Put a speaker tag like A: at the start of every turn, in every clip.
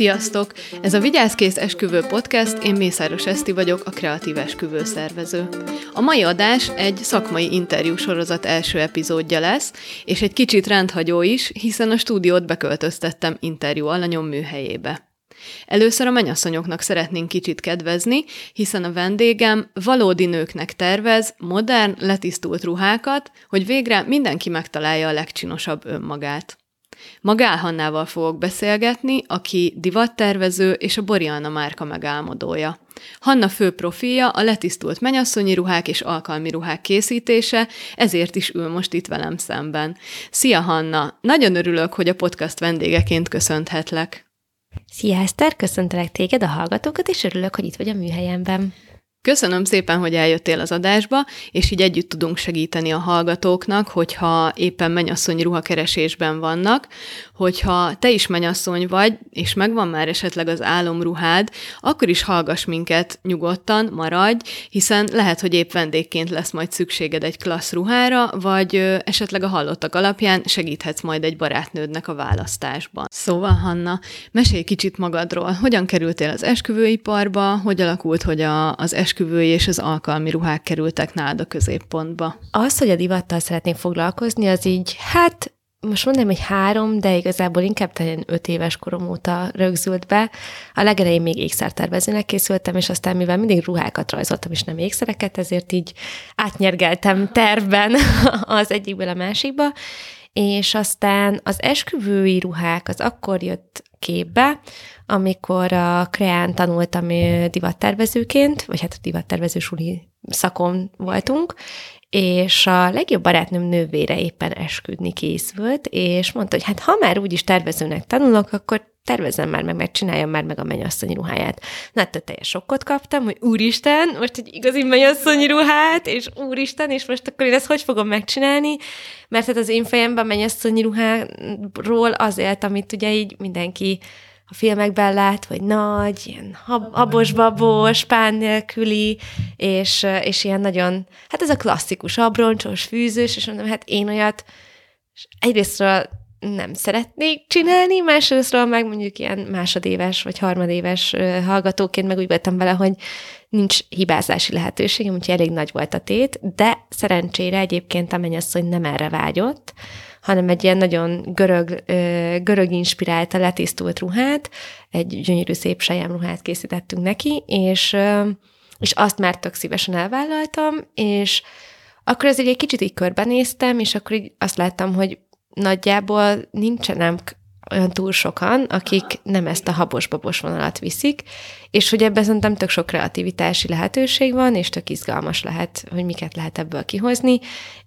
A: Sziasztok! Ez a Vigyázkész Esküvő Podcast, én Mészáros Eszti vagyok, a kreatív esküvő szervező. A mai adás egy szakmai interjú sorozat első epizódja lesz, és egy kicsit rendhagyó is, hiszen a stúdiót beköltöztettem interjú alanyom műhelyébe. Először a mennyasszonyoknak szeretnénk kicsit kedvezni, hiszen a vendégem valódi nőknek tervez modern, letisztult ruhákat, hogy végre mindenki megtalálja a legcsinosabb önmagát. Magál Hannával fogok beszélgetni, aki divattervező és a Boriana márka megálmodója. Hanna fő profilja a letisztult menyasszonyi ruhák és alkalmi ruhák készítése, ezért is ül most itt velem szemben. Szia Hanna! Nagyon örülök, hogy a podcast vendégeként köszönhetlek.
B: Szia Eszter, köszöntelek téged, a hallgatókat, és örülök, hogy itt vagy a műhelyemben.
A: Köszönöm szépen, hogy eljöttél az adásba, és így együtt tudunk segíteni a hallgatóknak, hogyha éppen mennyasszony ruhakeresésben vannak, hogyha te is mennyasszony vagy, és megvan már esetleg az álomruhád, akkor is hallgass minket nyugodtan, maradj, hiszen lehet, hogy épp vendégként lesz majd szükséged egy klassz ruhára, vagy esetleg a hallottak alapján segíthetsz majd egy barátnődnek a választásban. Szóval, Hanna, mesélj kicsit magadról. Hogyan kerültél az esküvőiparba, hogy alakult, hogy a, az esküvői és az alkalmi ruhák kerültek nálad a középpontba?
B: Az, hogy a divattal szeretnék foglalkozni, az így, hát most mondom, hogy három, de igazából inkább talán öt éves korom óta rögzült be. A legelején még ékszertervezőnek készültem, és aztán mivel mindig ruhákat rajzoltam, és nem ékszereket, ezért így átnyergeltem tervben az egyikből a másikba, és aztán az esküvői ruhák az akkor jött képbe, amikor a Kreán tanultam divattervezőként, vagy hát a divattervező suli szakon voltunk, és a legjobb barátnőm nővére éppen esküdni készült, és mondta, hogy hát ha már úgyis tervezőnek tanulok, akkor tervezem már meg, meg csináljam már meg a mennyasszonyi ruháját. Na, hát teljes sokkot kaptam, hogy úristen, most egy igazi mennyasszonyi ruhát, és úristen, és most akkor én ezt hogy fogom megcsinálni? Mert hát az én fejemben a mennyasszonyi ruháról azért, amit ugye így mindenki a filmekben lát, vagy nagy, ilyen hab- habos-babos, pán nélküli, és, és ilyen nagyon, hát ez a klasszikus abroncsos, fűzős, és mondom, hát én olyat egyrésztről nem szeretnék csinálni, másrésztről meg mondjuk ilyen másodéves vagy harmadéves hallgatóként meg úgy voltam vele, hogy nincs hibázási lehetőségem, úgyhogy elég nagy volt a tét, de szerencsére egyébként a mennyasszony nem erre vágyott, hanem egy ilyen nagyon görög, görög inspirálta, letisztult ruhát, egy gyönyörű szép ruhát készítettünk neki, és, és azt már tök szívesen elvállaltam, és akkor ezért egy kicsit így körbenéztem, és akkor így azt láttam, hogy nagyjából nincsenek olyan túl sokan, akik nem ezt a habos-babos vonalat viszik, és hogy ebben szerintem tök sok kreativitási lehetőség van, és tök izgalmas lehet, hogy miket lehet ebből kihozni,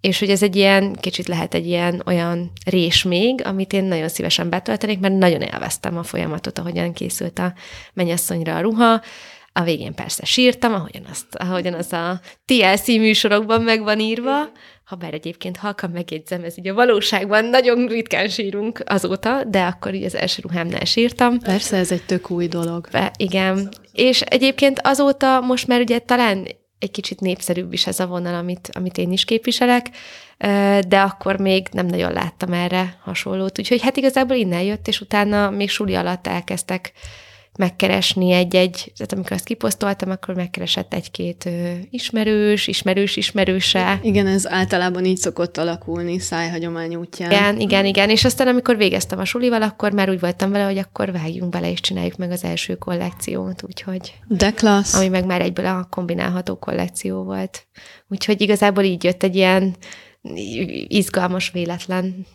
B: és hogy ez egy ilyen, kicsit lehet egy ilyen olyan rés még, amit én nagyon szívesen betöltenék, mert nagyon élveztem a folyamatot, ahogyan készült a mennyasszonyra a ruha, a végén persze sírtam, ahogyan, azt, ahogyan az a TLC műsorokban meg van írva, ha bár egyébként halkan megjegyzem, ez így a valóságban nagyon ritkán sírunk azóta, de akkor így az első ruhámnál sírtam.
A: Persze, ez egy tök új dolog.
B: Be, igen. És egyébként azóta most már ugye talán egy kicsit népszerűbb is ez a vonal, amit, amit én is képviselek, de akkor még nem nagyon láttam erre hasonlót. Úgyhogy hát igazából innen jött, és utána még suli alatt elkezdtek megkeresni egy-egy, tehát amikor azt kiposztoltam, akkor megkeresett egy-két ismerős, ismerős, ismerőse.
A: Igen, ez általában így szokott alakulni szájhagyomány útján.
B: Igen, igen, igen, és aztán amikor végeztem a sulival, akkor már úgy voltam vele, hogy akkor vágjunk bele, és csináljuk meg az első kollekciót, úgyhogy...
A: De klassz.
B: Ami meg már egyből a kombinálható kollekció volt. Úgyhogy igazából így jött egy ilyen izgalmas véletlen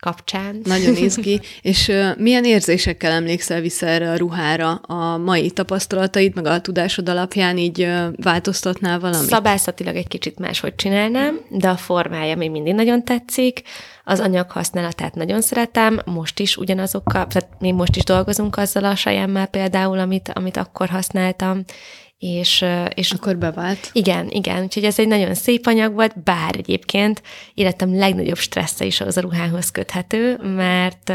B: kapcsán.
A: Nagyon izgi. És uh, milyen érzésekkel emlékszel vissza erre a ruhára? A mai tapasztalataid, meg a tudásod alapján így uh, változtatnál valamit?
B: Szabászatilag egy kicsit máshogy csinálnám, de a formája még mindig nagyon tetszik. Az anyag használatát nagyon szeretem, most is ugyanazokkal, tehát mi most is dolgozunk azzal a sajámmel például, amit, amit akkor használtam, és, és
A: akkor bevált.
B: Igen, igen, úgyhogy ez egy nagyon szép anyag volt, bár egyébként életem legnagyobb stressze is az a ruhához köthető, mert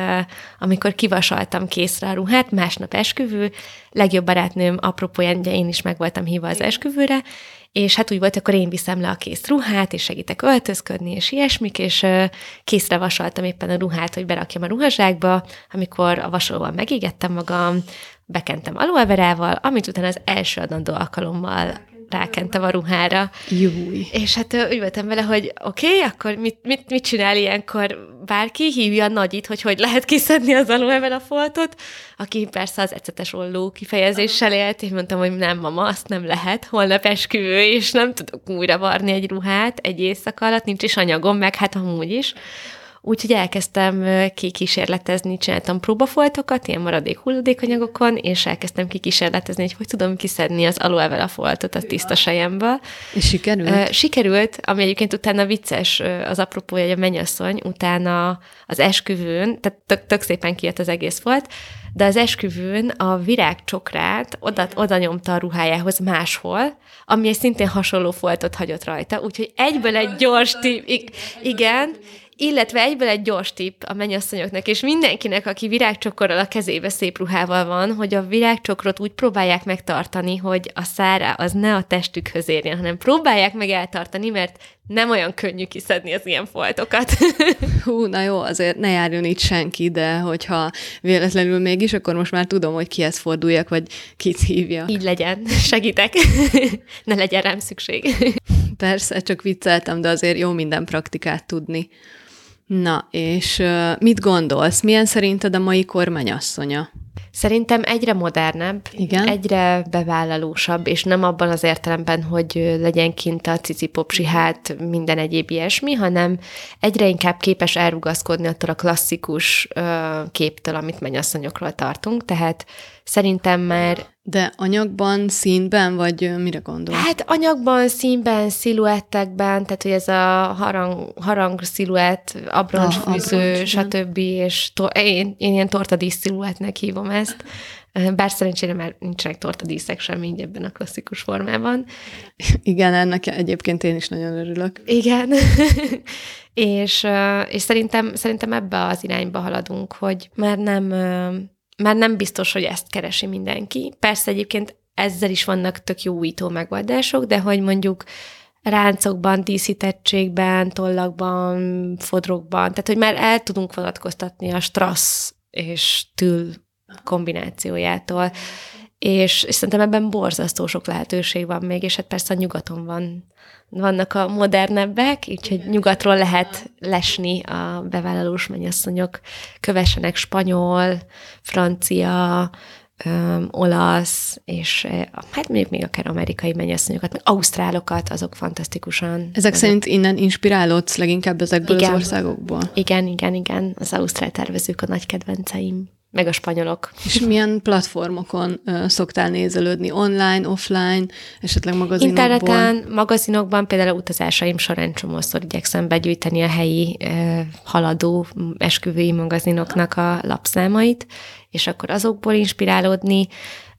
B: amikor kivasaltam készre a ruhát, másnap esküvő, legjobb barátnőm apropóján, ugye én is meg voltam hívva az esküvőre, és hát úgy volt, akkor én viszem le a kész ruhát, és segítek öltözködni, és ilyesmik, és készre vasaltam éppen a ruhát, hogy berakjam a ruhazsákba, amikor a vasolóval megégettem magam, bekentem aloeverával, amit utána az első adandó alkalommal rákentem a ruhára.
A: Júj.
B: És hát úgy voltam vele, hogy oké, okay, akkor mit, mit, mit csinál ilyenkor bárki? Hívja a nagyit, hogy hogy lehet kiszedni az aloe a foltot, aki persze az ecetes olló kifejezéssel élt, és mondtam, hogy nem, mama, azt nem lehet, holnap esküvő, és nem tudok újra varni egy ruhát egy éjszaka alatt, nincs is anyagom, meg hát amúgy is. Úgyhogy elkezdtem kikísérletezni, csináltam próbafoltokat, ilyen maradék hulladékanyagokon, és elkezdtem kikísérletezni, hogy hogy tudom kiszedni az aloe foltot a tiszta sejemből.
A: És sikerült?
B: Sikerült, ami egyébként utána vicces, az apropója, hogy a mennyasszony utána az esküvőn, tehát tök, tök szépen kijött az egész volt, de az esküvőn a virágcsokrát oda, oda nyomta a ruhájához máshol, ami egy szintén hasonló foltot hagyott rajta, úgyhogy egyből egy gyors tip, igen, illetve egyből egy gyors tipp a mennyasszonyoknak, és mindenkinek, aki virágcsokorral a kezébe szép ruhával van, hogy a virágcsokrot úgy próbálják megtartani, hogy a szára az ne a testükhöz érjen, hanem próbálják meg eltartani, mert nem olyan könnyű kiszedni az ilyen foltokat.
A: Hú, na jó, azért ne járjon itt senki, de hogyha véletlenül mégis, akkor most már tudom, hogy kihez forduljak, vagy kit hívja.
B: Így legyen, segítek. ne legyen rám szükség.
A: Persze, csak vicceltem, de azért jó minden praktikát tudni. Na, és mit gondolsz? Milyen szerinted a mai kormányasszonya?
B: Szerintem egyre modernebb,
A: Igen?
B: egyre bevállalósabb, és nem abban az értelemben, hogy legyen kint a cici popsi hát minden egyéb ilyesmi, hanem egyre inkább képes elrugaszkodni attól a klasszikus képtől, amit mennyasszonyokról tartunk, tehát szerintem már
A: de anyagban, színben, vagy mire gondol?
B: Hát anyagban, színben, sziluettekben, tehát hogy ez a harang, harang sziluett, abroncsfűző, ah, stb. És to- én, én ilyen tortadísz sziluettnek hívom ezt. Bár szerencsére már nincsenek tortadíszek sem így ebben a klasszikus formában.
A: Igen, ennek egyébként én is nagyon örülök.
B: Igen. és, és szerintem, szerintem ebbe az irányba haladunk, hogy már nem már nem biztos, hogy ezt keresi mindenki. Persze egyébként ezzel is vannak tök jó újító megoldások, de hogy mondjuk ráncokban, díszítettségben, tollakban, fodrokban, tehát hogy már el tudunk vonatkoztatni a stressz és tül kombinációjától, és, és szerintem ebben borzasztó sok lehetőség van még, és hát persze a nyugaton van, vannak a modernebbek, úgyhogy nyugatról lehet lesni a bevállalós mennyasszonyok, kövessenek spanyol, francia, öm, olasz, és hát mondjuk még akár amerikai mennyasszonyokat, meg ausztrálokat, azok fantasztikusan.
A: Ezek azok... szerint innen inspirálódsz leginkább ezekből igen, az országokból?
B: Igen, igen, igen. Az ausztrál tervezők a nagy kedvenceim meg a spanyolok.
A: És milyen platformokon uh, szoktál nézelődni? Online, offline, esetleg magazinokban?
B: Interneten, magazinokban, például utazásaim során csomószor igyekszem begyűjteni a helyi uh, haladó esküvői magazinoknak a lapszámait, és akkor azokból inspirálódni.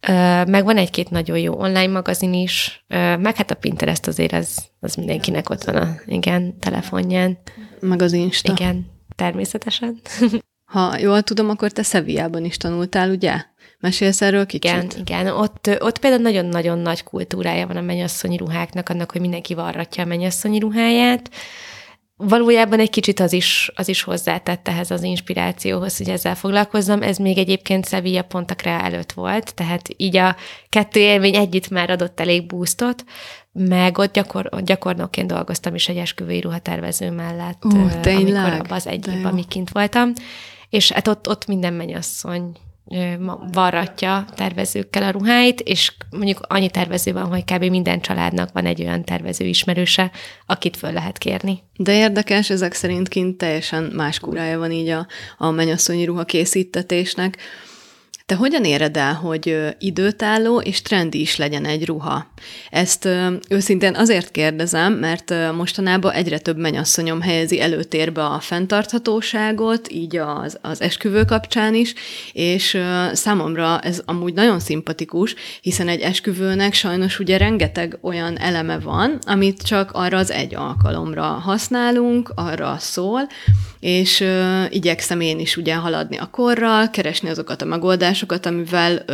B: Uh, meg van egy-két nagyon jó online magazin is, uh, meg hát a Pinterest azért az, az mindenkinek ott van a igen, telefonján.
A: Meg az Insta.
B: Igen, természetesen.
A: Ha jól tudom, akkor te Szevijában is tanultál, ugye? Mesélsz erről kicsit?
B: Igen, igen. Ott, ott például nagyon-nagyon nagy kultúrája van a mennyasszonyi ruháknak, annak, hogy mindenki varratja a mennyasszonyi ruháját. Valójában egy kicsit az is, az is hozzátett ehhez az inspirációhoz, hogy ezzel foglalkozzam. Ez még egyébként Sevilla pont a előtt volt, tehát így a kettő élmény együtt már adott elég boostot, meg ott, gyakor, ott gyakornokként dolgoztam is egy esküvői ruhatervező mellett,
A: uh, tényleg?
B: amikor abban az egy évben, amíg kint voltam és hát ott, ott minden mennyasszony varratja tervezőkkel a ruháit, és mondjuk annyi tervező van, hogy kb. minden családnak van egy olyan tervező ismerőse, akit föl lehet kérni.
A: De érdekes, ezek szerint kint teljesen más kúrája van így a, a mennyasszonyi ruha készítetésnek. Te hogyan éred el, hogy időtálló és trendi is legyen egy ruha? Ezt őszintén azért kérdezem, mert mostanában egyre több menyasszonyom helyezi előtérbe a fenntarthatóságot, így az, az esküvő kapcsán is, és számomra ez amúgy nagyon szimpatikus, hiszen egy esküvőnek sajnos ugye rengeteg olyan eleme van, amit csak arra az egy alkalomra használunk, arra szól, és igyekszem én is ugye haladni a korral, keresni azokat a megoldásokat, amivel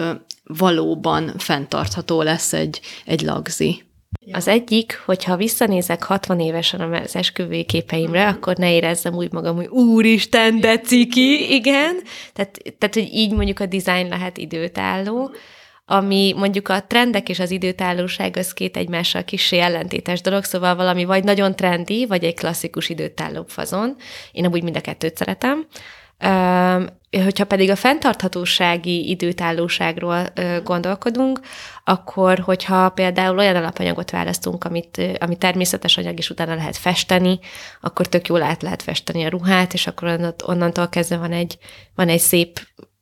A: valóban fenntartható lesz egy, egy lagzi.
B: Az egyik, hogyha visszanézek 60 évesen az esküvői képeimre, akkor ne érezzem úgy magam, hogy úristen, de ciki, igen. Tehát, tehát, hogy így mondjuk a design lehet időtálló, ami mondjuk a trendek és az időtállóság az két egymással kicsi ellentétes dolog, szóval valami vagy nagyon trendi, vagy egy klasszikus időtálló fazon. Én amúgy mind a kettőt szeretem. Hogyha pedig a fenntarthatósági időtállóságról gondolkodunk, akkor hogyha például olyan alapanyagot választunk, amit, ami természetes anyag, és utána lehet festeni, akkor tök jól át lehet festeni a ruhát, és akkor onnantól kezdve van egy, van egy szép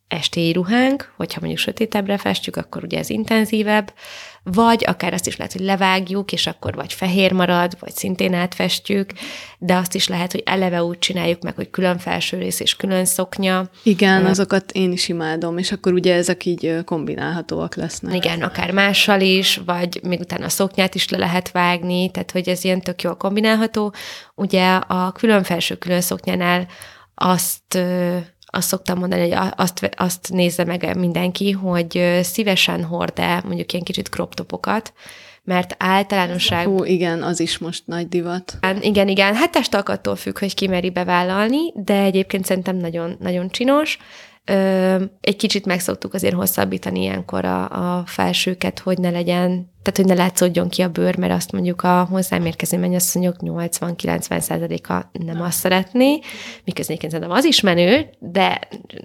B: estéi ruhánk, hogyha mondjuk sötétebbre festjük, akkor ugye ez intenzívebb, vagy akár azt is lehet, hogy levágjuk, és akkor vagy fehér marad, vagy szintén átfestjük, de azt is lehet, hogy eleve úgy csináljuk meg, hogy külön felső rész és külön szoknya.
A: Igen, uh, azokat én is imádom, és akkor ugye ezek így kombinálhatóak lesznek.
B: Igen, akár mással is, vagy még utána a szoknyát is le lehet vágni, tehát hogy ez ilyen tök jól kombinálható. Ugye a külön felső külön szoknyánál azt azt szoktam mondani, hogy azt, azt nézze meg mindenki, hogy szívesen hord-e mondjuk ilyen kicsit crop topokat, mert általánosság...
A: Hú, igen, az is most nagy divat.
B: Igen, igen, hát testalkattól függ, hogy ki meri bevállalni, de egyébként szerintem nagyon, nagyon csinos. Egy kicsit megszoktuk azért hosszabbítani ilyenkor a, a felsőket, hogy ne legyen tehát hogy ne látszódjon ki a bőr, mert azt mondjuk a hozzám érkező mennyasszonyok 80-90%-a nem azt szeretné, miközben szerintem az is menő, de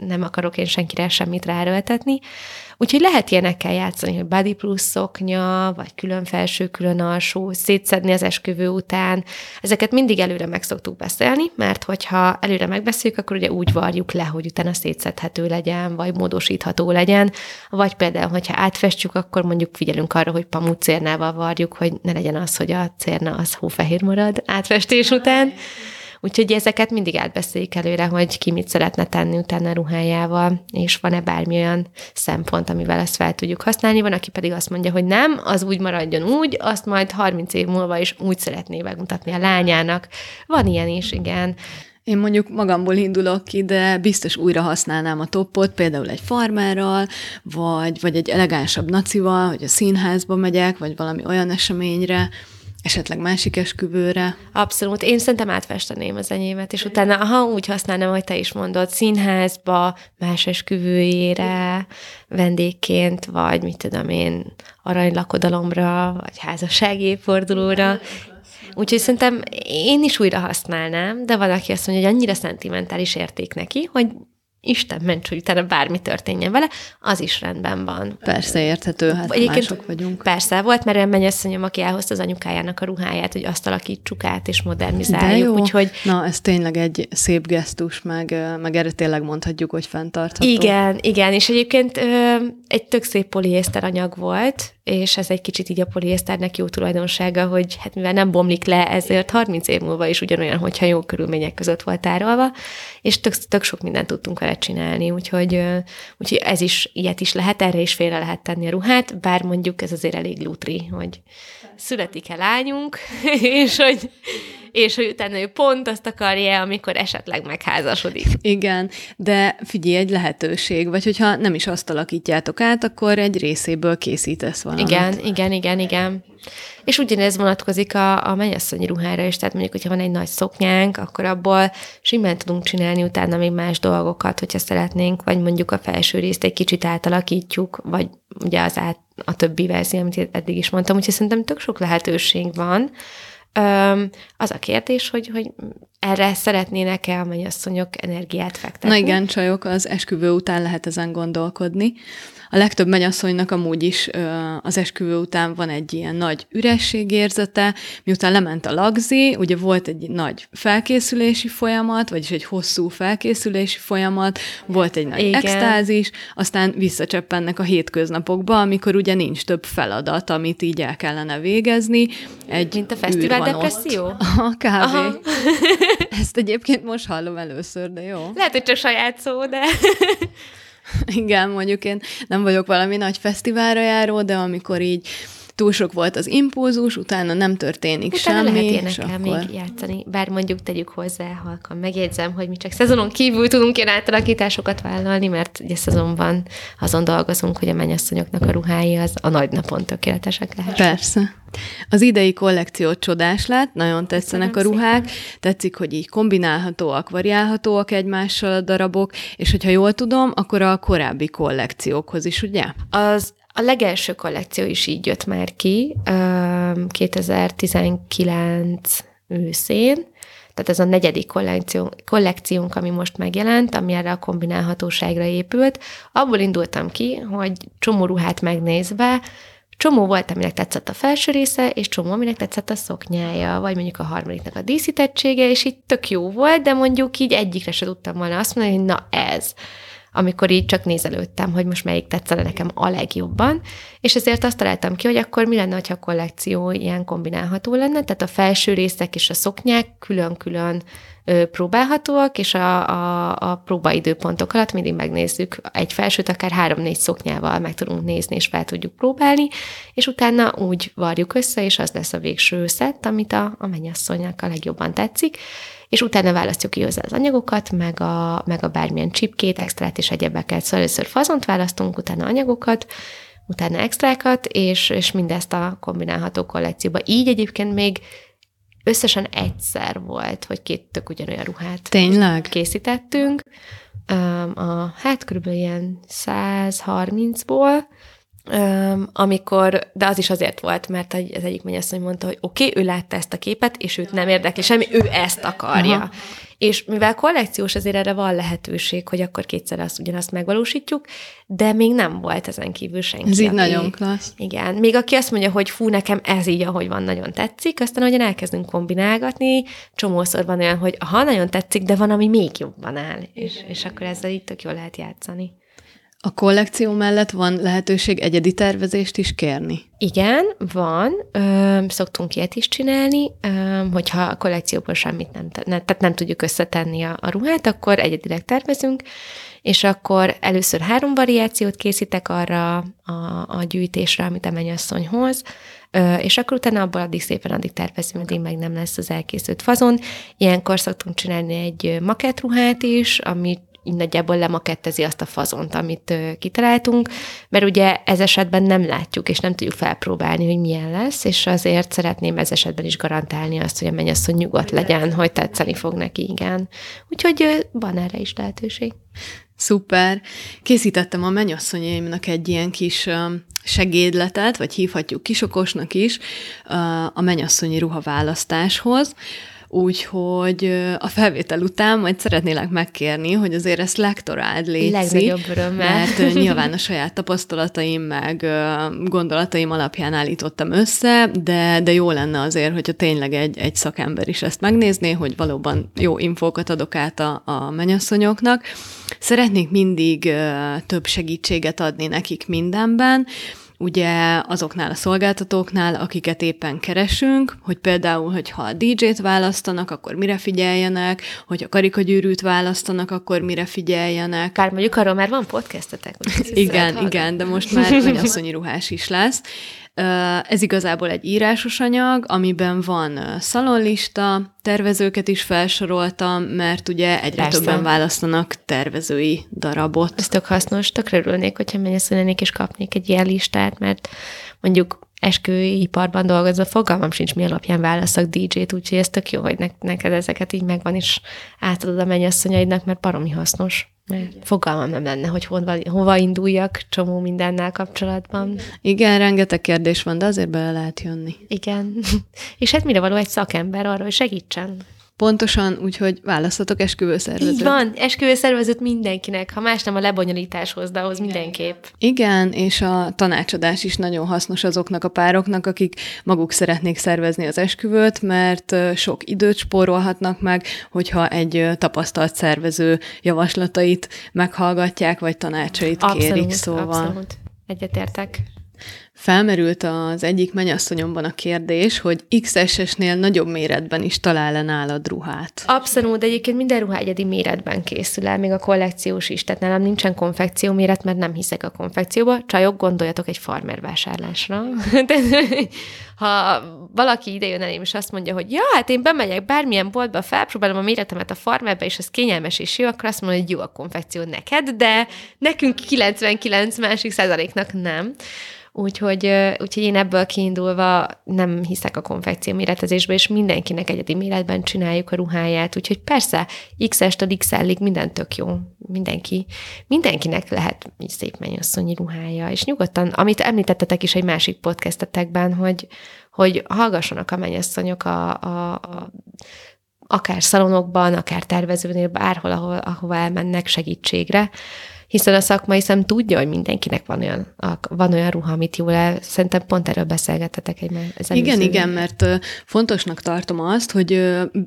B: nem akarok én senkire semmit ráerőltetni. Úgyhogy lehet ilyenekkel játszani, hogy body plus szoknya, vagy külön felső, külön alsó, szétszedni az esküvő után. Ezeket mindig előre meg szoktuk beszélni, mert hogyha előre megbeszéljük, akkor ugye úgy varjuk le, hogy utána szétszedhető legyen, vagy módosítható legyen, vagy például, hogyha átfestjük, akkor mondjuk figyelünk arra, hogy pamut cérnával varjuk, hogy ne legyen az, hogy a cérna az hófehér marad átfestés után. Úgyhogy ezeket mindig átbeszéljük előre, hogy ki mit szeretne tenni utána ruhájával, és van-e bármi olyan szempont, amivel ezt fel tudjuk használni. Van, aki pedig azt mondja, hogy nem, az úgy maradjon úgy, azt majd 30 év múlva is úgy szeretné megmutatni a lányának. Van ilyen is, igen.
A: Én mondjuk magamból indulok ki, de biztos újra használnám a toppot, például egy farmárral, vagy, vagy egy elegánsabb nacival, hogy a színházba megyek, vagy valami olyan eseményre, esetleg másik esküvőre.
B: Abszolút. Én szerintem átfesteném az enyémet, és utána, ha úgy használnám, hogy te is mondod, színházba, más esküvőjére, vendégként, vagy mit tudom én, aranylakodalomra, vagy házassági fordulóra, Úgyhogy szerintem én is újra használnám, de van, aki azt mondja, hogy annyira szentimentális érték neki, hogy Isten ments, hogy utána bármi történjen vele, az is rendben van.
A: Persze, érthető, hát Egyébként mások vagyunk.
B: Persze, volt mert olyan mennyasszonyom, aki elhozta az anyukájának a ruháját, hogy azt alakítsuk át és modernizáljuk. De jó. Úgyhogy...
A: Na, ez tényleg egy szép gesztus, meg, meg erre tényleg mondhatjuk, hogy fenntartható.
B: Igen, igen, és egyébként ö, egy tök szép poliészter anyag volt, és ez egy kicsit így a poliészternek jó tulajdonsága, hogy hát mivel nem bomlik le, ezért 30 év múlva is ugyanolyan, hogyha jó körülmények között volt tárolva, és tök, tök sok mindent tudtunk vele csinálni, úgyhogy, úgyhogy ez is, ilyet is lehet, erre is félre lehet tenni a ruhát, bár mondjuk ez azért elég lutri, hogy születik-e lányunk, és hogy és hogy utána ő pont azt akarja, amikor esetleg megházasodik.
A: Igen, de figyelj, egy lehetőség, vagy hogyha nem is azt alakítjátok át, akkor egy részéből készítesz valamit.
B: Igen, igen, igen, igen. És ugyanez vonatkozik a, a mennyasszonyi ruhára is, tehát mondjuk, hogyha van egy nagy szoknyánk, akkor abból simán tudunk csinálni utána még más dolgokat, hogyha szeretnénk, vagy mondjuk a felső részt egy kicsit átalakítjuk, vagy ugye az át, a többi verzió, amit eddig is mondtam, úgyhogy szerintem tök sok lehetőség van, az a kérdés, hogy, hogy erre szeretnének-e a mennyasszonyok energiát fektetni?
A: Na igen, csajok, az esküvő után lehet ezen gondolkodni. A legtöbb mennyasszonynak amúgy is az esküvő után van egy ilyen nagy ürességérzete, miután lement a lagzi, ugye volt egy nagy felkészülési folyamat, vagyis egy hosszú felkészülési folyamat, volt egy nagy Igen. extázis, aztán visszacseppennek a hétköznapokba, amikor ugye nincs több feladat, amit így el kellene végezni.
B: Egy Mint a fesztivál depresszió?
A: A kávé. Ezt egyébként most hallom először, de jó.
B: Lehet, hogy csak saját szó, de...
A: Igen, mondjuk én nem vagyok valami nagy fesztiválra járó, de amikor így túl sok volt az impulzus, utána nem történik
B: Utána
A: semmi.
B: lehet
A: és
B: énekel
A: akkor...
B: még játszani, bár mondjuk tegyük hozzá halkan. Megjegyzem, hogy mi csak szezonon kívül tudunk ilyen átalakításokat vállalni, mert ugye szezonban azon dolgozunk, hogy a mennyasszonyoknak a ruhái az a nagy napon tökéletesek lehessenek.
A: Persze. Az idei kollekció csodás lett, nagyon tetszenek
B: Köszönöm
A: a ruhák, tetszik, hogy így kombinálhatóak, variálhatóak egymással a darabok, és hogyha jól tudom, akkor a korábbi kollekciókhoz is, ugye?
B: Az a legelső kollekció is így jött már ki, öm, 2019 őszén, tehát ez a negyedik kollekció, kollekciónk, ami most megjelent, ami erre a kombinálhatóságra épült. Abból indultam ki, hogy csomó ruhát megnézve, csomó volt, aminek tetszett a felső része, és csomó, aminek tetszett a szoknyája, vagy mondjuk a harmadiknak a díszítettsége, és így tök jó volt, de mondjuk így egyikre se tudtam volna azt mondani, hogy na ez amikor így csak nézelődtem, hogy most melyik tetszene nekem a legjobban, és ezért azt találtam ki, hogy akkor mi lenne, ha a kollekció ilyen kombinálható lenne, tehát a felső részek és a szoknyák külön-külön próbálhatóak, és a, a, a próbaidőpontok alatt mindig megnézzük egy felsőt, akár három-négy szoknyával meg tudunk nézni, és fel tudjuk próbálni, és utána úgy varjuk össze, és az lesz a végső szett, amit a, a mennyasszonynak a legjobban tetszik, és utána választjuk ki hozzá az anyagokat, meg a, meg a bármilyen csipkét, extrát és egyebeket. Szóval először fazont választunk, utána anyagokat, utána extrákat, és, és mindezt a kombinálható kollekcióba. Így egyébként még összesen egyszer volt, hogy két tök ugyanolyan ruhát
A: Tényleg?
B: készítettünk. A, hát körülbelül ilyen 130-ból, Um, amikor, de az is azért volt, mert az egyik mennyasszony mondta, hogy oké, okay, ő látta ezt a képet, és őt nem érdekli semmi, ő ezt akarja. Aha. És mivel kollekciós, azért erre van lehetőség, hogy akkor kétszer azt ugyanazt megvalósítjuk, de még nem volt ezen kívül senki.
A: Ez így
B: aki,
A: nagyon klassz.
B: Igen. Még aki azt mondja, hogy fú, nekem ez így, ahogy van, nagyon tetszik, aztán, ahogyan elkezdünk kombinálgatni, csomószor van olyan, hogy ha nagyon tetszik, de van, ami még jobban áll, és, és akkor ezzel így tök jól lehet játszani.
A: A kollekció mellett van lehetőség egyedi tervezést is kérni?
B: Igen, van. Ö, szoktunk ilyet is csinálni, ö, hogyha a kollekcióból semmit nem, ne, tehát nem tudjuk összetenni a, a ruhát, akkor egyedileg tervezünk, és akkor először három variációt készítek arra a, a gyűjtésre, amit a mennyasszony hoz, és akkor utána abból addig szépen addig tervezünk, addig meg nem lesz az elkészült fazon. Ilyenkor szoktunk csinálni egy makettruhát is, amit így nagyjából lemakettezi azt a fazont, amit kitaláltunk, mert ugye ez esetben nem látjuk, és nem tudjuk felpróbálni, hogy milyen lesz, és azért szeretném ez esetben is garantálni azt, hogy a mennyasszony nyugodt legyen, hogy tetszeni fog neki, igen. Úgyhogy van erre is lehetőség.
A: Szuper. Készítettem a mennyasszonyaimnak egy ilyen kis segédletet, vagy hívhatjuk kisokosnak is, a mennyasszonyi ruhaválasztáshoz. Úgyhogy a felvétel után majd szeretnélek megkérni, hogy azért ezt lektoráld létszi.
B: Legnagyobb örömmel.
A: Mert nyilván a saját tapasztalataim meg gondolataim alapján állítottam össze, de, de jó lenne azért, hogyha tényleg egy, egy szakember is ezt megnézné, hogy valóban jó infókat adok át a, a menyasszonyoknak. Szeretnék mindig több segítséget adni nekik mindenben, ugye azoknál a szolgáltatóknál, akiket éppen keresünk, hogy például, hogyha a DJ-t választanak, akkor mire figyeljenek, hogy a karikagyűrűt választanak, akkor mire figyeljenek.
B: Bár mondjuk arról már van podcastetek.
A: Igen, igen, de most már mennyasszonyi ruhás is lesz. Ez igazából egy írásos anyag, amiben van szalonlista, tervezőket is felsoroltam, mert ugye egyre Persze. többen választanak tervezői darabot.
B: Ez tök hasznos, tökre örülnék, hogyha mennyasszonynék is kapnék egy ilyen listát, mert mondjuk esküiparban dolgozva fogalmam sincs, mi alapján válaszok DJ-t, úgyhogy ez tök jó, hogy ne- neked ezeket így megvan, és átadod a mennyasszonyaidnak, mert baromi hasznos. Mert fogalmam nem lenne, hogy hova, hova induljak csomó mindennel kapcsolatban.
A: Igen, rengeteg kérdés van, de azért bele lehet jönni.
B: Igen. És hát mire való egy szakember arra, hogy segítsen?
A: Pontosan, úgyhogy választatok esküvőszervezőt.
B: Így van, esküvőszervezőt mindenkinek, ha más nem a lebonyolításhoz, de ahhoz mindenképp.
A: Igen, és a tanácsadás is nagyon hasznos azoknak a pároknak, akik maguk szeretnék szervezni az esküvőt, mert sok időt spórolhatnak meg, hogyha egy tapasztalt szervező javaslatait meghallgatják, vagy tanácsait
B: abszolút,
A: kérik, szóval.
B: Abszolút, egyetértek.
A: Felmerült az egyik mennyasszonyomban a kérdés, hogy XSS-nél nagyobb méretben is talál-e nálad ruhát?
B: Abszolút, egyébként minden ruha egyedi méretben készül el, még a kollekciós is, tehát nálam nincsen konfekció méret, mert nem hiszek a konfekcióba. Csajok, gondoljatok egy farmer vásárlásra. ha valaki ide jön elém, és azt mondja, hogy ja, hát én bemegyek bármilyen boltba, felpróbálom a méretemet a farmerbe, és ez kényelmes és jó, akkor azt mondja, hogy jó a konfekció neked, de nekünk 99 másik százaléknak nem. Úgyhogy, úgyhogy én ebből kiindulva nem hiszek a konfekció méretezésbe, és mindenkinek egyedi méretben csináljuk a ruháját. Úgyhogy persze, XS-től XL-ig minden tök jó. Mindenki, mindenkinek lehet egy szép mennyasszonyi ruhája. És nyugodtan, amit említettetek is egy másik podcastetekben, hogy, hogy hallgassanak a mennyasszonyok a, a, a akár szalonokban, akár tervezőnél, bárhol, ahol, ahova elmennek segítségre, hiszen a szakmai szem tudja, hogy mindenkinek van olyan, van olyan ruha, amit jól el. Szerintem pont erről beszélgetetek egy
A: Igen, igen, mert fontosnak tartom azt, hogy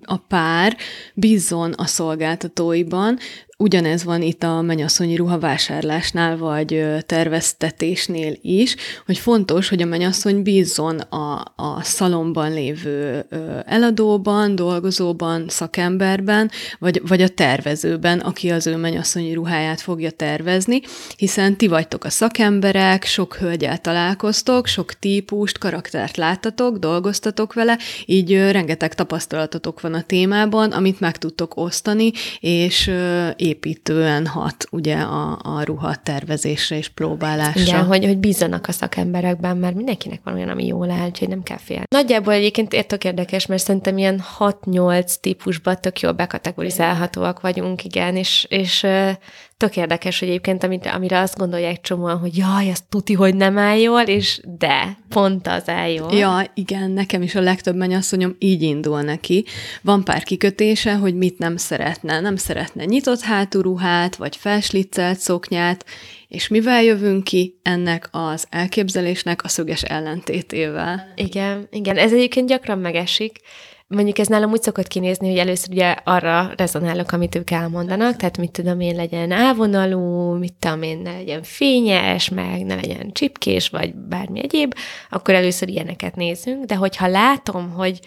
A: a pár bízzon a szolgáltatóiban, Ugyanez van itt a mennyasszonyi ruhavásárlásnál, vagy terveztetésnél is, hogy fontos, hogy a mennyasszony bízzon a, a szalomban lévő eladóban, dolgozóban, szakemberben, vagy, vagy a tervezőben, aki az ő mennyasszonyi ruháját fogja tervezni, hiszen ti vagytok a szakemberek, sok hölgyel találkoztok, sok típust, karaktert láttatok, dolgoztatok vele, így rengeteg tapasztalatotok van a témában, amit meg tudtok osztani, és építően hat ugye a, a ruha tervezésre és próbálásra.
B: Igen, hogy, hogy bízzanak a szakemberekben, mert mindenkinek van olyan, ami jól áll, úgyhogy nem kell félni. Nagyjából egyébként értök érdekes, mert szerintem ilyen 6-8 típusban tök jól bekategorizálhatóak vagyunk, igen, és, és tök érdekes, hogy egyébként amit, amire azt gondolják csomóan, hogy jaj, ez tuti, hogy nem áll jól, és de, pont az áll jól.
A: Ja, igen, nekem is a legtöbb mennyasszonyom így indul neki. Van pár kikötése, hogy mit nem szeretne. Nem szeretne nyitott hátúruhát, vagy felsliccelt szoknyát, és mivel jövünk ki ennek az elképzelésnek a szöges ellentétével?
B: Igen, igen, ez egyébként gyakran megesik, Mondjuk ez nálam úgy szokott kinézni, hogy először ugye arra rezonálok, amit ők elmondanak, tehát mit tudom én, legyen ávonalú, mit tudom én, ne legyen fényes, meg ne legyen csipkés, vagy bármi egyéb, akkor először ilyeneket nézünk, de hogyha látom, hogy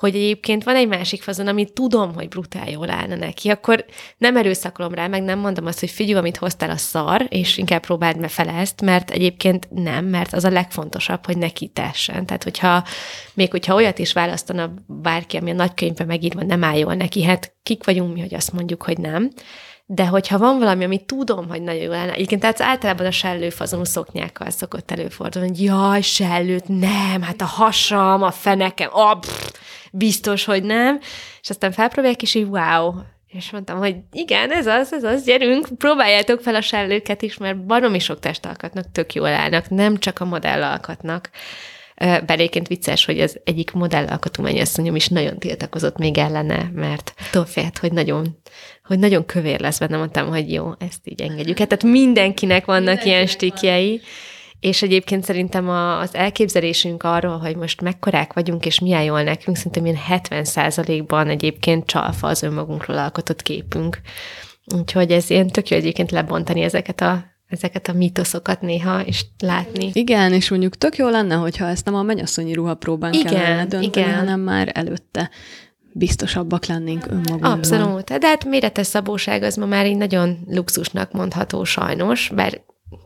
B: hogy egyébként van egy másik fazon, amit tudom, hogy brutál jól állna neki, akkor nem erőszakolom rá, meg nem mondom azt, hogy figyelj, amit hoztál a szar, és inkább próbáld me fele ezt, mert egyébként nem, mert az a legfontosabb, hogy neki tessen. Tehát, hogyha még hogyha olyat is választana bárki, ami a nagykönyvben megírva nem áll jól neki, hát kik vagyunk mi, hogy azt mondjuk, hogy nem. De hogyha van valami, amit tudom, hogy nagyon jó lenne, egyébként tehát általában a sellőfazonú szoknyákkal szokott előfordulni, hogy jaj, sellőt, nem, hát a hasam, a fenekem, a, pff, biztos, hogy nem. És aztán felpróbálják, és így wow, és mondtam, hogy igen, ez az, ez az, gyerünk, próbáljátok fel a sellőket is, mert baromi sok testalkatnak tök jól állnak, nem csak a modellalkatnak. Beléként vicces, hogy az egyik modellalkatú mennyasszonyom is nagyon tiltakozott még ellene, mert attól félt, hogy nagyon, hogy nagyon kövér lesz benne, mondtam, hogy jó, ezt így engedjük. Hát, tehát mindenkinek vannak mindenkinek ilyen stikjei. Van és egyébként szerintem a, az elképzelésünk arról, hogy most mekkorák vagyunk, és milyen jól nekünk, szerintem ilyen 70% ban egyébként csalfa az önmagunkról alkotott képünk. Úgyhogy ez ilyen tök jó egyébként lebontani ezeket a ezeket a mítoszokat néha, és látni.
A: Igen, és mondjuk tök jó lenne, hogyha ezt nem a mennyasszonyi ruhapróbán igen, kellene dönteni, igen. hanem már előtte biztosabbak lennénk önmagunkban.
B: Abszolút. De hát méretes szabóság az ma már így nagyon luxusnak mondható sajnos, bár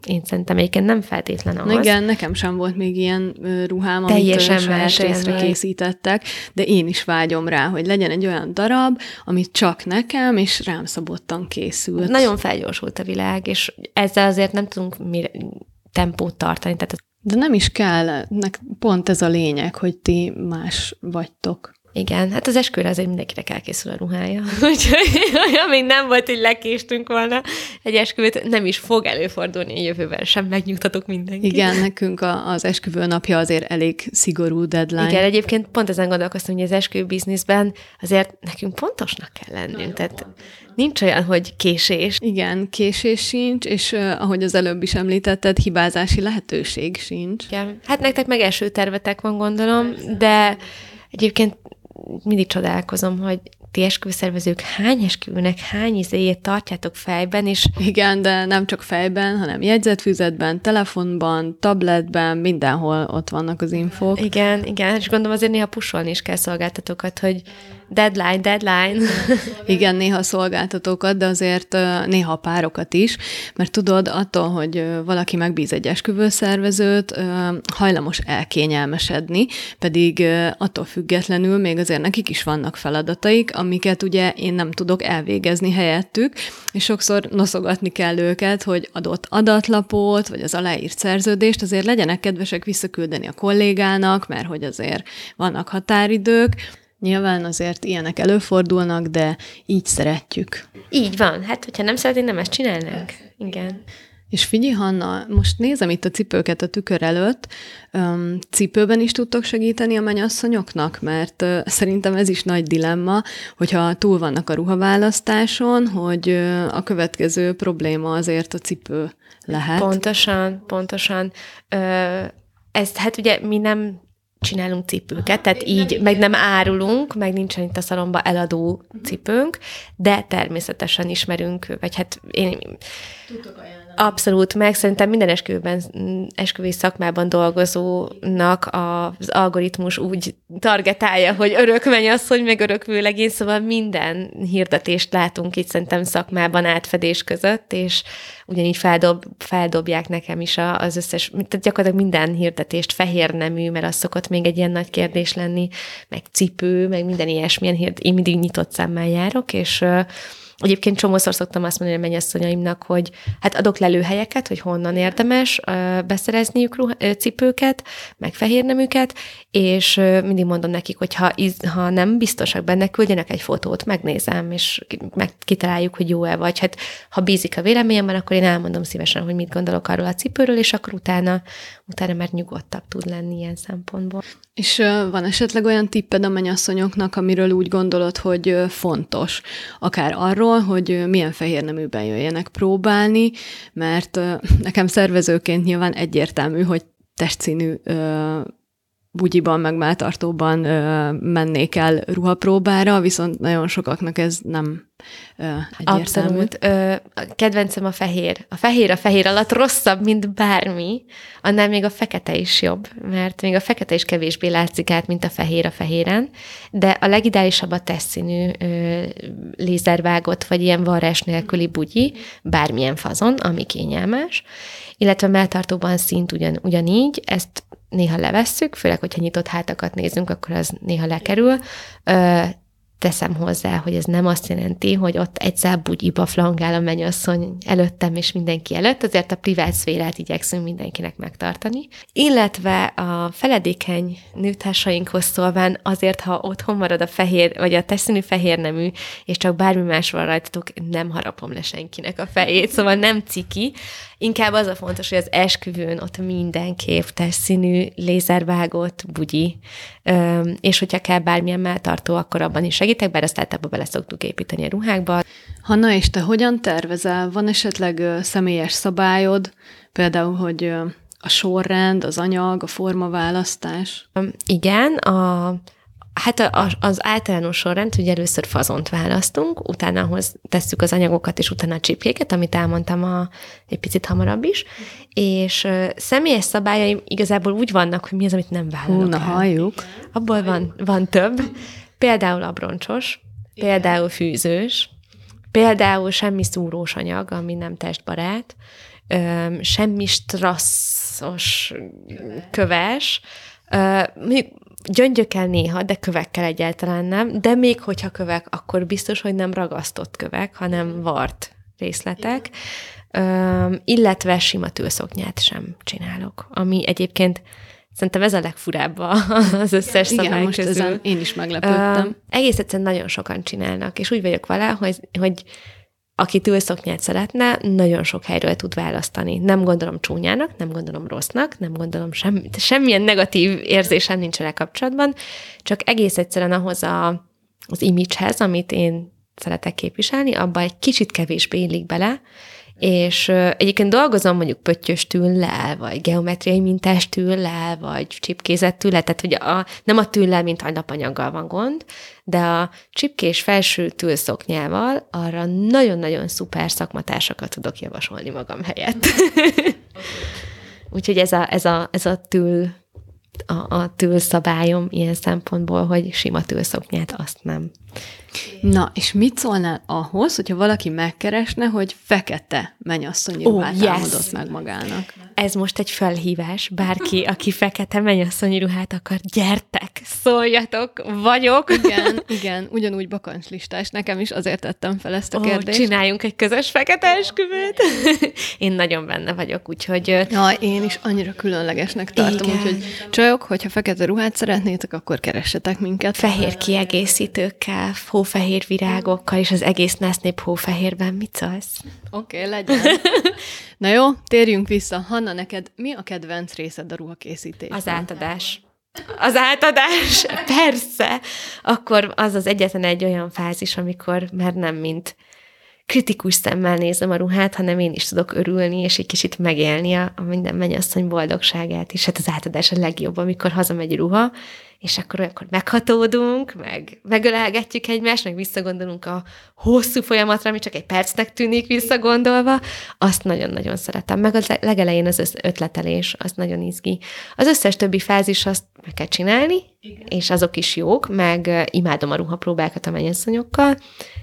B: én szerintem egyébként nem feltétlen az.
A: Igen, nekem sem volt még ilyen ruhám, Teljesen amit saját részre készítettek, de én is vágyom rá, hogy legyen egy olyan darab, amit csak nekem, és rám szabottan készült.
B: Nagyon felgyorsult a világ, és ezzel azért nem tudunk mire, tempót tartani. Tehát
A: de nem is kell, pont ez a lényeg, hogy ti más vagytok.
B: Igen, hát az esküvőre azért mindenkinek elkészül a ruhája. Úgyhogy olyan még nem volt, hogy lekéstünk volna egy esküvőt, nem is fog előfordulni a jövőben sem, megnyugtatok mindenkit.
A: Igen, nekünk a, az esküvő napja azért elég szigorú deadline.
B: Igen, egyébként pont ezen gondolkoztam, hogy az esküvő bizniszben azért nekünk pontosnak kell lennünk. Nagyon tehát nincs olyan, hogy késés.
A: Igen, késés sincs, és uh, ahogy az előbb is említetted, hibázási lehetőség sincs.
B: Igen, hát nektek meg első tervetek van, gondolom, de egyébként mindig csodálkozom, hogy ti esküvőszervezők hány esküvőnek hány izéjét tartjátok fejben, és...
A: Igen, de nem csak fejben, hanem jegyzetfüzetben, telefonban, tabletben, mindenhol ott vannak az infók.
B: Igen, igen, és gondolom azért néha pusolni is kell szolgáltatókat, hogy deadline, deadline.
A: Igen, néha szolgáltatókat, de azért néha párokat is, mert tudod, attól, hogy valaki megbíz egy esküvőszervezőt, hajlamos elkényelmesedni, pedig attól függetlenül még azért nekik is vannak feladataik, amiket ugye én nem tudok elvégezni helyettük, és sokszor noszogatni kell őket, hogy adott adatlapot, vagy az aláírt szerződést azért legyenek kedvesek visszaküldeni a kollégának, mert hogy azért vannak határidők, Nyilván azért ilyenek előfordulnak, de így szeretjük.
B: Így van. Hát, hogyha nem szeretnénk, nem ezt csinálnánk. Igen.
A: És figyelj, Hanna, most nézem itt a cipőket a tükör előtt. Cipőben is tudtok segíteni a mennyasszonyoknak? Mert szerintem ez is nagy dilemma, hogyha túl vannak a ruhaválasztáson, hogy a következő probléma azért a cipő lehet.
B: Pontosan, pontosan. Ezt hát ugye mi nem csinálunk cipőket, tehát így meg nem árulunk, meg nincsen itt a szalomba eladó cipőnk, de természetesen ismerünk, vagy hát én... Tudtok Abszolút, meg szerintem minden esküvőben, esküvői szakmában dolgozónak az algoritmus úgy targetálja, hogy örök hogy meg örök vőlegény, szóval minden hirdetést látunk itt szerintem szakmában átfedés között, és ugyanígy feldob, feldobják nekem is az összes, tehát gyakorlatilag minden hirdetést fehér nemű, mert az szokott még egy ilyen nagy kérdés lenni, meg cipő, meg minden ilyesmilyen hirdet, én mindig nyitott szemmel járok, és Egyébként csomószor szoktam azt mondani a mennyasszonyaimnak, hogy hát adok lelőhelyeket, hogy honnan érdemes beszerezniük ruha, cipőket, meg fehérneműket, és mindig mondom nekik, hogy ha, ha nem biztosak benne, küldjenek egy fotót, megnézem, és meg kitaláljuk, hogy jó-e vagy. Hát ha bízik a véleményemben, akkor én elmondom szívesen, hogy mit gondolok arról a cipőről, és akkor utána, utána már nyugodtabb tud lenni ilyen szempontból.
A: És van esetleg olyan tipped a mennyasszonyoknak, amiről úgy gondolod, hogy fontos, akár arról, hogy milyen fehér neműben jöjjenek próbálni, mert nekem szervezőként nyilván egyértelmű, hogy testszínű bugyiban, meg melltartóban mennék el ruhapróbára, viszont nagyon sokaknak ez nem egyértelmű.
B: Abszolút. Ö, kedvencem a fehér. A fehér a fehér alatt rosszabb, mint bármi, annál még a fekete is jobb, mert még a fekete is kevésbé látszik át, mint a fehér a fehéren, de a legideálisabb a teszínű lézervágott, vagy ilyen varrás nélküli bugyi, bármilyen fazon, ami kényelmes, illetve melltartóban szint ugyan, ugyanígy, ezt néha levesszük, főleg, hogyha nyitott hátakat nézünk, akkor az néha lekerül teszem hozzá, hogy ez nem azt jelenti, hogy ott egy bugyiba flangál a mennyasszony előttem és mindenki előtt, azért a privát szférát igyekszünk mindenkinek megtartani. Illetve a feledékeny nőtársainkhoz szólván azért, ha otthon marad a fehér, vagy a teszínű fehér nemű, és csak bármi más van rajtatok, nem harapom le senkinek a fejét, szóval nem ciki. Inkább az a fontos, hogy az esküvőn ott mindenképp teszínű, lézervágott bugyi, és hogyha kell bármilyen melltartó, akkor abban is segítek, bár azt általában bele szoktuk építeni a ruhákba.
A: Hanna, és te hogyan tervezel? Van esetleg személyes szabályod, például, hogy a sorrend, az anyag, a formaválasztás?
B: Igen, a Hát az általános sorrend, hogy először fazont választunk, utána ahhoz tesszük az anyagokat, és utána a csipkéket, amit elmondtam a, egy picit hamarabb is, és uh, személyes szabályaim igazából úgy vannak, hogy mi az, amit nem vállalok Hú,
A: na el. halljuk.
B: Abból van, van több. Például abroncsos, például fűzős, például semmi szúrós anyag, ami nem testbarát, semmi strasszos köves, mondjuk gyöngyökkel néha, de kövekkel egyáltalán nem, de még hogyha kövek, akkor biztos, hogy nem ragasztott kövek, hanem vart részletek, Ö, illetve sima tőszoknyát sem csinálok, ami egyébként Szerintem ez a legfurább az összes Igen, szabály most közül. Ezen
A: én is meglepődtem. Uh,
B: egész egyszerűen nagyon sokan csinálnak, és úgy vagyok vele, hogy, hogy aki tűlszoknyát szeretne, nagyon sok helyről tud választani. Nem gondolom csúnyának, nem gondolom rossznak, nem gondolom sem, semmilyen negatív érzésem nincs vele kapcsolatban, csak egész egyszerűen ahhoz a, az imidzshez, amit én szeretek képviselni, abba egy kicsit kevésbé illik bele, és egyébként dolgozom mondjuk pöttyös tüllel, vagy geometriai mintás tüllel, vagy csipkézett tüllel, tehát hogy a, nem a tüllel, mint a napanyaggal van gond, de a csipkés felső tülszoknyával arra nagyon-nagyon szuper szakmatársakat tudok javasolni magam helyett. Úgyhogy ez a, ez a, ez a tül a, a tülszabályom ilyen szempontból, hogy sima tülszoknyát azt nem.
A: Na, és mit szólnál ahhoz, hogyha valaki megkeresne, hogy fekete mennyasszonyi ruhát oh, yes. álmodott meg magának?
B: Ez most egy felhívás. Bárki, aki fekete mennyasszonyi ruhát akar, gyertek, szóljatok, vagyok.
A: Igen, igen, ugyanúgy bakancslistás. Nekem is azért tettem fel ezt a oh, kérdést.
B: Csináljunk egy közös fekete esküvőt. én nagyon benne vagyok, úgyhogy...
A: Ja, én is annyira különlegesnek tartom, igen. úgyhogy csajok, hogyha fekete ruhát szeretnétek, akkor keressetek minket.
B: Fehér kiegészítőkkel, hófehér virágokkal, és az egész násznép hófehérben. Mit szólsz?
A: Oké, okay, legyen. Na jó, térjünk vissza. Hanna, neked mi a kedvenc részed a ruhakészítésben?
B: Az átadás. Az átadás, persze. Akkor az az egyetlen egy olyan fázis, amikor már nem mint kritikus szemmel nézem a ruhát, hanem én is tudok örülni, és egy kicsit megélni a, minden mennyasszony boldogságát is. Hát az átadás a legjobb, amikor hazamegy ruha, és akkor olyankor meghatódunk, meg megölelgetjük egymást, meg visszagondolunk a hosszú folyamatra, ami csak egy percnek tűnik visszagondolva, azt nagyon-nagyon szeretem. Meg az legelején az ötletelés, az nagyon izgi. Az összes többi fázis azt meg kell csinálni, Igen. és azok is jók, meg imádom a ruhapróbákat a mennyasszonyokkal,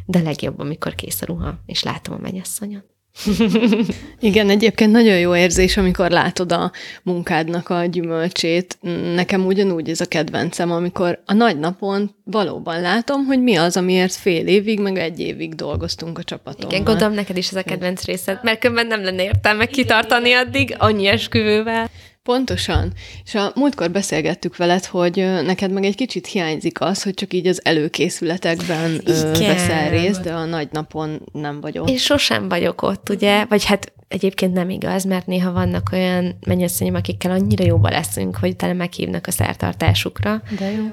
B: de legjobb, amikor kész a ruha, és látom a mennyasszonyon.
A: Igen, egyébként nagyon jó érzés, amikor látod a munkádnak a gyümölcsét. Nekem ugyanúgy ez a kedvencem, amikor a nagy napon valóban látom, hogy mi az, amiért fél évig, meg egy évig dolgoztunk a csapaton.
B: Igen, gondolom neked is ez a kedvenc részed, mert különben nem lenne értelme kitartani addig annyi esküvővel.
A: Pontosan. És a múltkor beszélgettük veled, hogy neked meg egy kicsit hiányzik az, hogy csak így az előkészületekben Igen. veszel részt, de a nagy napon nem vagyok.
B: Én sosem vagyok ott, ugye? Vagy hát egyébként nem igaz, mert néha vannak olyan mennyasszonyom, akikkel annyira jóba leszünk, hogy utána meghívnak a szertartásukra.
A: De jó.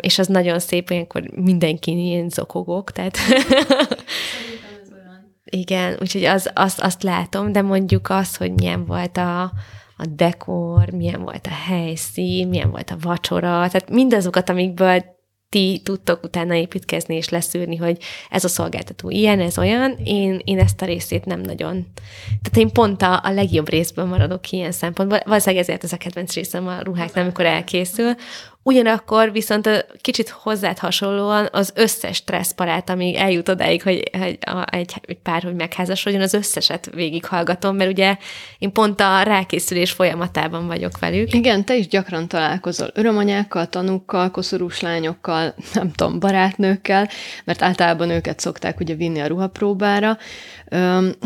B: és az nagyon szép, olyankor mindenki ilyen zokogok, tehát... Igen, úgyhogy az, azt, azt látom, de mondjuk az, hogy milyen volt a, a dekor, milyen volt a helyszín, milyen volt a vacsora, tehát mindazokat, amikből ti tudtok utána építkezni és leszűrni, hogy ez a szolgáltató ilyen, ez olyan, én, én ezt a részét nem nagyon. Tehát én pont a, a legjobb részből maradok ilyen szempontból. Valószínűleg ezért ez a kedvenc részem a ruháknál, amikor elkészül. Ugyanakkor viszont kicsit hozzád hasonlóan az összes stresszparát, amíg eljut odáig, hogy, hogy a, egy, egy pár, hogy megházasodjon, az összeset végighallgatom, mert ugye én pont a rákészülés folyamatában vagyok velük.
A: Igen, te is gyakran találkozol örömanyákkal, tanúkkal, koszorús lányokkal, nem tudom, barátnőkkel, mert általában őket szokták ugye vinni a ruhapróbára.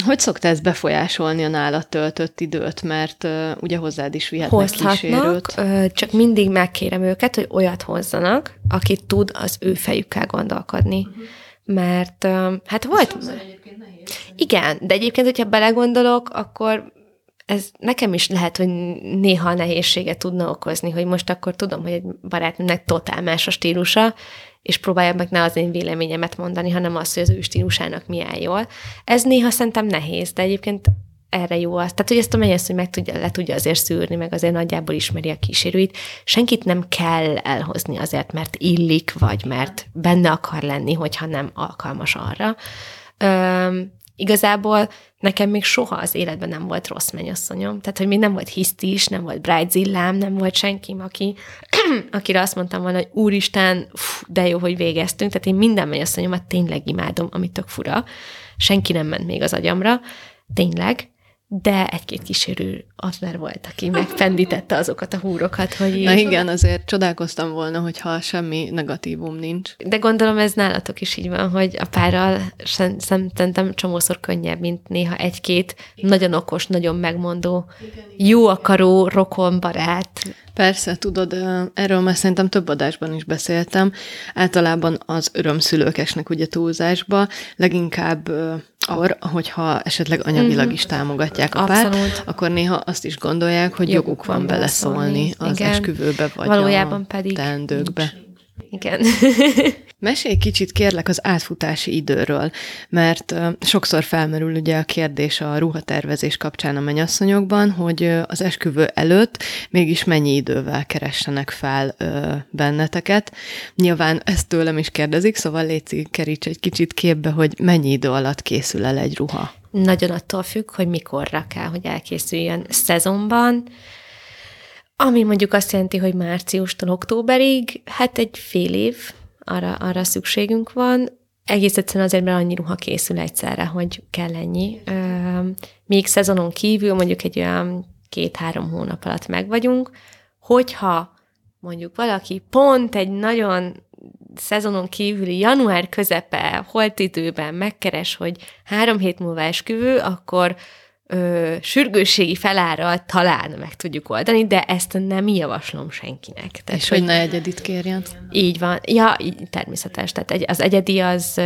A: Hogy szokta ez befolyásolni a nálad töltött időt, mert ugye hozzád is vihetnek Hozhatnak, kísérőt?
B: csak mindig megkérem őket, hogy olyat hozzanak, aki tud az ő fejükkel gondolkodni. Uh-huh. Mert hát volt... Igen, de egyébként, hogyha belegondolok, akkor ez nekem is lehet, hogy néha nehézséget tudna okozni, hogy most akkor tudom, hogy egy barátnőnek totál más a stílusa, és próbálja meg ne az én véleményemet mondani, hanem azt, hogy az ő stílusának mi áll jól. Ez néha szerintem nehéz, de egyébként erre jó az. Tehát, hogy ezt a mennyasszony meg tudja, le tudja azért szűrni, meg azért nagyjából ismeri a kísérőit. Senkit nem kell elhozni azért, mert illik, vagy mert benne akar lenni, hogyha nem alkalmas arra. Üm, igazából nekem még soha az életben nem volt rossz mennyasszonyom. Tehát, hogy még nem volt hisztis, nem volt bridezillám, nem volt senki, aki, akire azt mondtam volna, hogy úristen, fú, de jó, hogy végeztünk. Tehát én minden mennyasszonyomat tényleg imádom, amit tök fura. Senki nem ment még az agyamra. Tényleg de egy-két kísérő az már volt, aki megfendítette azokat a húrokat, hogy...
A: Na igen, azért csodálkoztam volna, hogyha semmi negatívum nincs.
B: De gondolom ez nálatok is így van, hogy a párral szerintem csomószor könnyebb, mint néha egy-két nagyon okos, nagyon megmondó, jó akaró, rokon, barát.
A: Persze, tudod, erről már szerintem több adásban is beszéltem. Általában az örömszülők esnek ugye túlzásba, leginkább akkor, hogyha esetleg anyagilag mhm. is támogatják a párt, akkor néha azt is gondolják, hogy joguk, joguk van beleszólni az Igen. esküvőbe, vagy Valójában a pedig teendőkbe.
B: Igen.
A: Mesélj kicsit kérlek az átfutási időről, mert sokszor felmerül ugye a kérdés a ruhatervezés kapcsán a mennyasszonyokban, hogy az esküvő előtt mégis mennyi idővel keressenek fel benneteket. Nyilván ezt tőlem is kérdezik, szóval Léci keríts egy kicsit képbe, hogy mennyi idő alatt készül el egy ruha.
B: Nagyon attól függ, hogy mikorra kell, hogy elkészüljön szezonban, ami mondjuk azt jelenti, hogy márciustól októberig, hát egy fél év, arra, arra szükségünk van. Egész egyszerűen azért, mert annyi ruha készül egyszerre, hogy kell ennyi. Még szezonon kívül mondjuk egy olyan két-három hónap alatt meg vagyunk, hogyha mondjuk valaki pont egy nagyon szezonon kívüli január közepe, holt időben megkeres, hogy három hét múlva esküvő, akkor ö, sürgősségi felára talán meg tudjuk oldani, de ezt nem javaslom senkinek.
A: Tehát, És hogy, hogy ne egyedit kérjen.
B: Így van. Ja, így, természetes. Tehát egy, az egyedi az,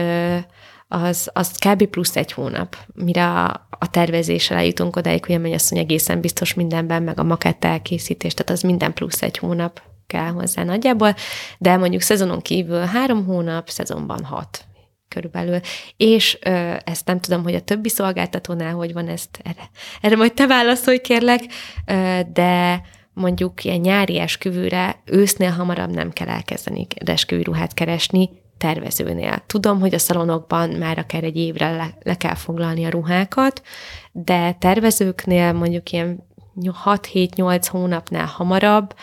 B: az, az kb. plusz egy hónap, mire a, a tervezéssel eljutunk odáig, hogy a mennyasszony egészen biztos mindenben, meg a makett elkészítés, tehát az minden plusz egy hónap kell hozzá nagyjából, de mondjuk szezonon kívül három hónap, szezonban hat körülbelül. És ö, ezt nem tudom, hogy a többi szolgáltatónál hogy van ezt, erre, erre majd te válaszolj kérlek, ö, de mondjuk ilyen nyári esküvőre ősznél hamarabb nem kell elkezdeni esküvőruhát keresni, tervezőnél. Tudom, hogy a szalonokban már akár egy évre le, le kell foglalni a ruhákat, de tervezőknél mondjuk ilyen 6-7-8 hónapnál hamarabb,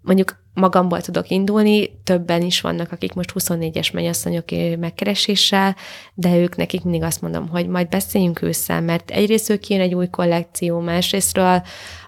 B: mondjuk magamból tudok indulni, többen is vannak, akik most 24-es mennyasszonyok megkereséssel, de ők nekik mindig azt mondom, hogy majd beszéljünk ősszel, mert egyrészt ők jön egy új kollekció, másrésztről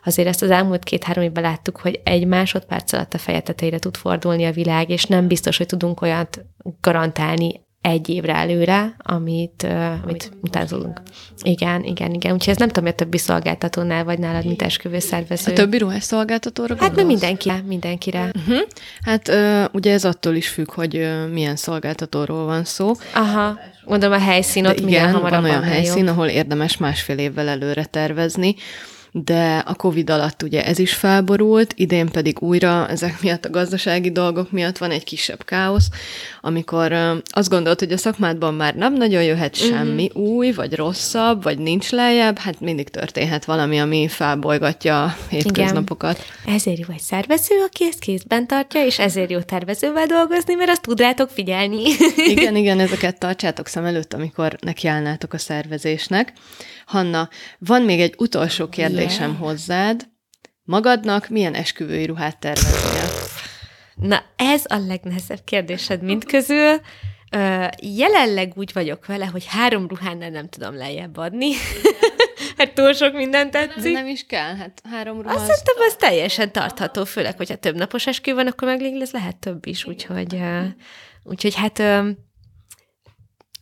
B: azért ezt az elmúlt két-három évben láttuk, hogy egy másodperc alatt a feje tetejére tud fordulni a világ, és nem biztos, hogy tudunk olyat garantálni egy évre előre, amit, uh, amit utánzolunk. Igen, igen, igen. Úgyhogy ez nem tudom, hogy a többi szolgáltatónál vagy nálad, mint esküvő szervező.
A: A többi ruhás szolgáltatóra
B: Hát nem mindenkire, mindenkire.
A: Uh-huh. Hát uh, ugye ez attól is függ, hogy uh, milyen szolgáltatóról van szó.
B: Aha, gondolom a helyszín ott
A: igen, van olyan helyszín, jobb. ahol érdemes másfél évvel előre tervezni de a Covid alatt ugye ez is felborult, idén pedig újra ezek miatt a gazdasági dolgok miatt van egy kisebb káosz, amikor azt gondolt, hogy a szakmádban már nem nagyon jöhet mhm. semmi uh-huh. új, vagy rosszabb, vagy nincs lejjebb, hát mindig történhet valami, ami felbolygatja a hétköznapokat.
B: Igen. Ezért jó egy szervező, aki ezt kézben tartja, és ezért jó tervezővel dolgozni, mert azt tud rátok figyelni.
A: igen, igen, ezeket tartsátok szem előtt, amikor nekiállnátok a szervezésnek. Hanna, van még egy utolsó kérdésem yeah. hozzád. Magadnak milyen esküvői ruhát terveznél?
B: Na, ez a legnehezebb kérdésed mind közül. Uh, jelenleg úgy vagyok vele, hogy három ruhánál nem tudom lejjebb adni. hát túl sok mindent tetszik.
A: Nem, nem is kell, hát három ruha.
B: Azt hiszem, az teljesen tartható, főleg, hogyha több napos eskü van, akkor meg lesz lehet több is, úgyhogy, uh, úgyhogy hát uh,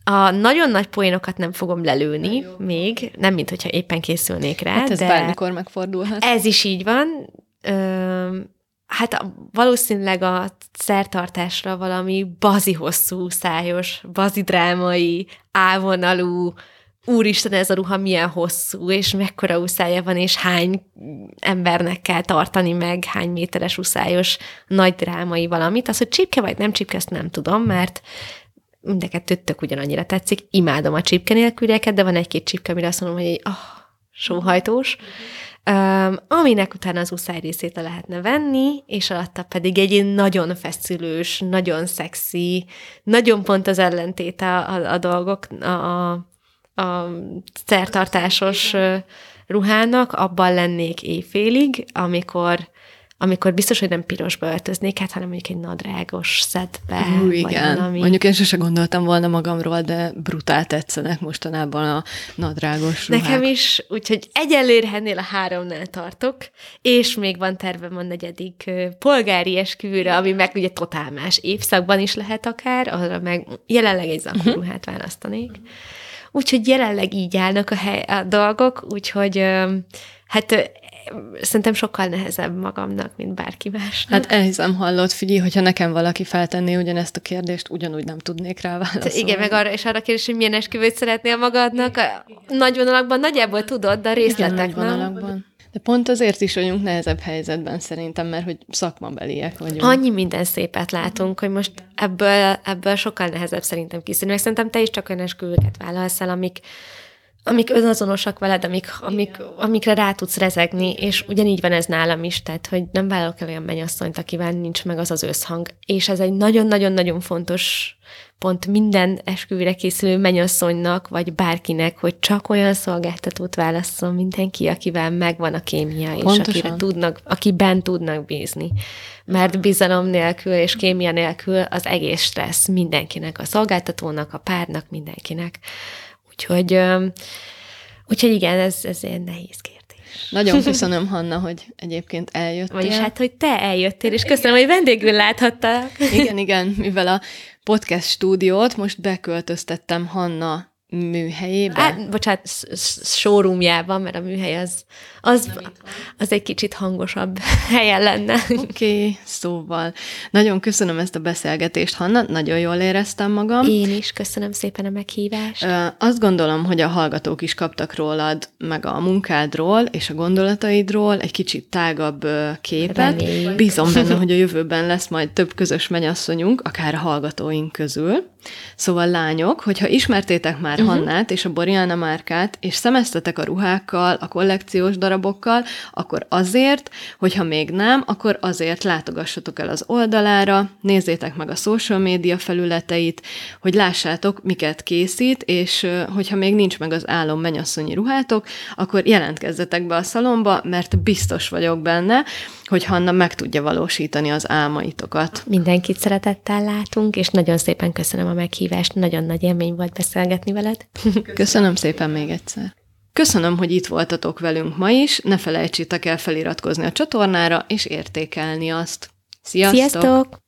B: a nagyon nagy poénokat nem fogom lelőni még, nem mint hogyha éppen készülnék rá,
A: hát ez
B: de
A: bármikor megfordulhat.
B: Ez is így van. Ö, hát valószínűleg a szertartásra valami bazi hosszú, szájos, bazi drámai, ávonalú, úristen, ez a ruha milyen hosszú, és mekkora uszája van, és hány embernek kell tartani meg, hány méteres uszályos, nagy drámai valamit. Az, hogy csipke vagy nem csipke, ezt nem tudom, mert mind a kettő tök ugyanannyira tetszik. Imádom a csipke nélkülieket, de van egy-két csipke, amire azt mondom, hogy egy oh, sóhajtós. Um, aminek utána az uszály részét le lehetne venni, és alatta pedig egy nagyon feszülős, nagyon szexi, nagyon pont az ellentét a, a, dolgok, a, a, a szertartásos ruhának, abban lennék éjfélig, amikor amikor biztos, hogy nem pirosba öltöznék, hát hanem mondjuk egy nadrágos szedbe.
A: Ú, igen. Valami... Mondjuk én sose gondoltam volna magamról, de brutál tetszenek mostanában a nadrágos ruhák.
B: Nekem is, úgyhogy egyelőre a háromnál tartok, és még van tervem a negyedik polgári esküvőre, ami meg ugye totál más évszakban is lehet akár, arra meg jelenleg egy zakóruhát választanék. Úgyhogy jelenleg így állnak a, hely, a dolgok, úgyhogy hát szerintem sokkal nehezebb magamnak, mint bárki másnak.
A: Hát elhiszem, hallott, figyelj, hogyha nekem valaki feltenné ugyanezt a kérdést, ugyanúgy nem tudnék rá válaszolni.
B: Igen, meg arra, és arra kérdés, hogy milyen esküvőt szeretnél magadnak. Nagy vonalakban nagyjából tudod, de a részletek,
A: Igen, nagy vonalakban. De pont azért is vagyunk nehezebb helyzetben szerintem, mert hogy szakmabeliek vagyunk.
B: Annyi minden szépet látunk, hogy most ebből, ebből sokkal nehezebb szerintem kiszűrni. Szerintem te is csak olyan esküvőket vállalsz el, amik, amik önazonosak veled, amik, amik, amikre rá tudsz rezegni, és ugyanígy van ez nálam is, tehát, hogy nem vállalok el olyan mennyasszonyt, akivel nincs meg az az összhang. És ez egy nagyon-nagyon-nagyon fontos pont minden esküvőre készülő mennyasszonynak, vagy bárkinek, hogy csak olyan szolgáltatót válasszon mindenki, akivel megvan a kémia, és
A: Pontosan.
B: akire tudnak, akiben tudnak bízni. Mert bizalom nélkül és kémia nélkül az egész stressz mindenkinek, a szolgáltatónak, a párnak, mindenkinek. Úgyhogy, úgyhogy igen, ez, ez egy nehéz kérdés.
A: Nagyon köszönöm, Hanna, hogy egyébként eljöttél.
B: Vagyis hát, hogy te eljöttél, és köszönöm, hogy vendégül láthattak.
A: Igen, igen, mivel a podcast stúdiót most beköltöztettem Hanna műhelyébe.
B: Hát, bocsánat, showroomjában, mert a műhely az, az, az egy kicsit hangosabb helyen lenne.
A: Oké, okay, szóval nagyon köszönöm ezt a beszélgetést, Hanna, nagyon jól éreztem magam.
B: Én is köszönöm szépen a meghívást.
A: Azt gondolom, hogy a hallgatók is kaptak rólad, meg a munkádról és a gondolataidról egy kicsit tágabb képet.
B: Reméljük.
A: Bízom benne, hogy a jövőben lesz majd több közös mennyasszonyunk, akár a hallgatóink közül. Szóval lányok, hogyha ismertétek már uh-huh. Hannát és a Boriana márkát, és szemeztetek a ruhákkal, a kollekciós darabokkal, akkor azért, hogyha még nem, akkor azért látogassatok el az oldalára, nézzétek meg a social média felületeit, hogy lássátok, miket készít, és hogyha még nincs meg az álom mennyasszonyi ruhátok, akkor jelentkezzetek be a szalomba, mert biztos vagyok benne, hogy Hanna meg tudja valósítani az álmaitokat.
B: Mindenkit szeretettel látunk, és nagyon szépen köszönöm a meghívást. Nagyon nagy élmény volt beszélgetni veled.
A: Köszönöm szépen még egyszer. Köszönöm, hogy itt voltatok velünk ma is, ne felejtsétek el feliratkozni a csatornára és értékelni azt. Sziasztok!
B: Sziasztok!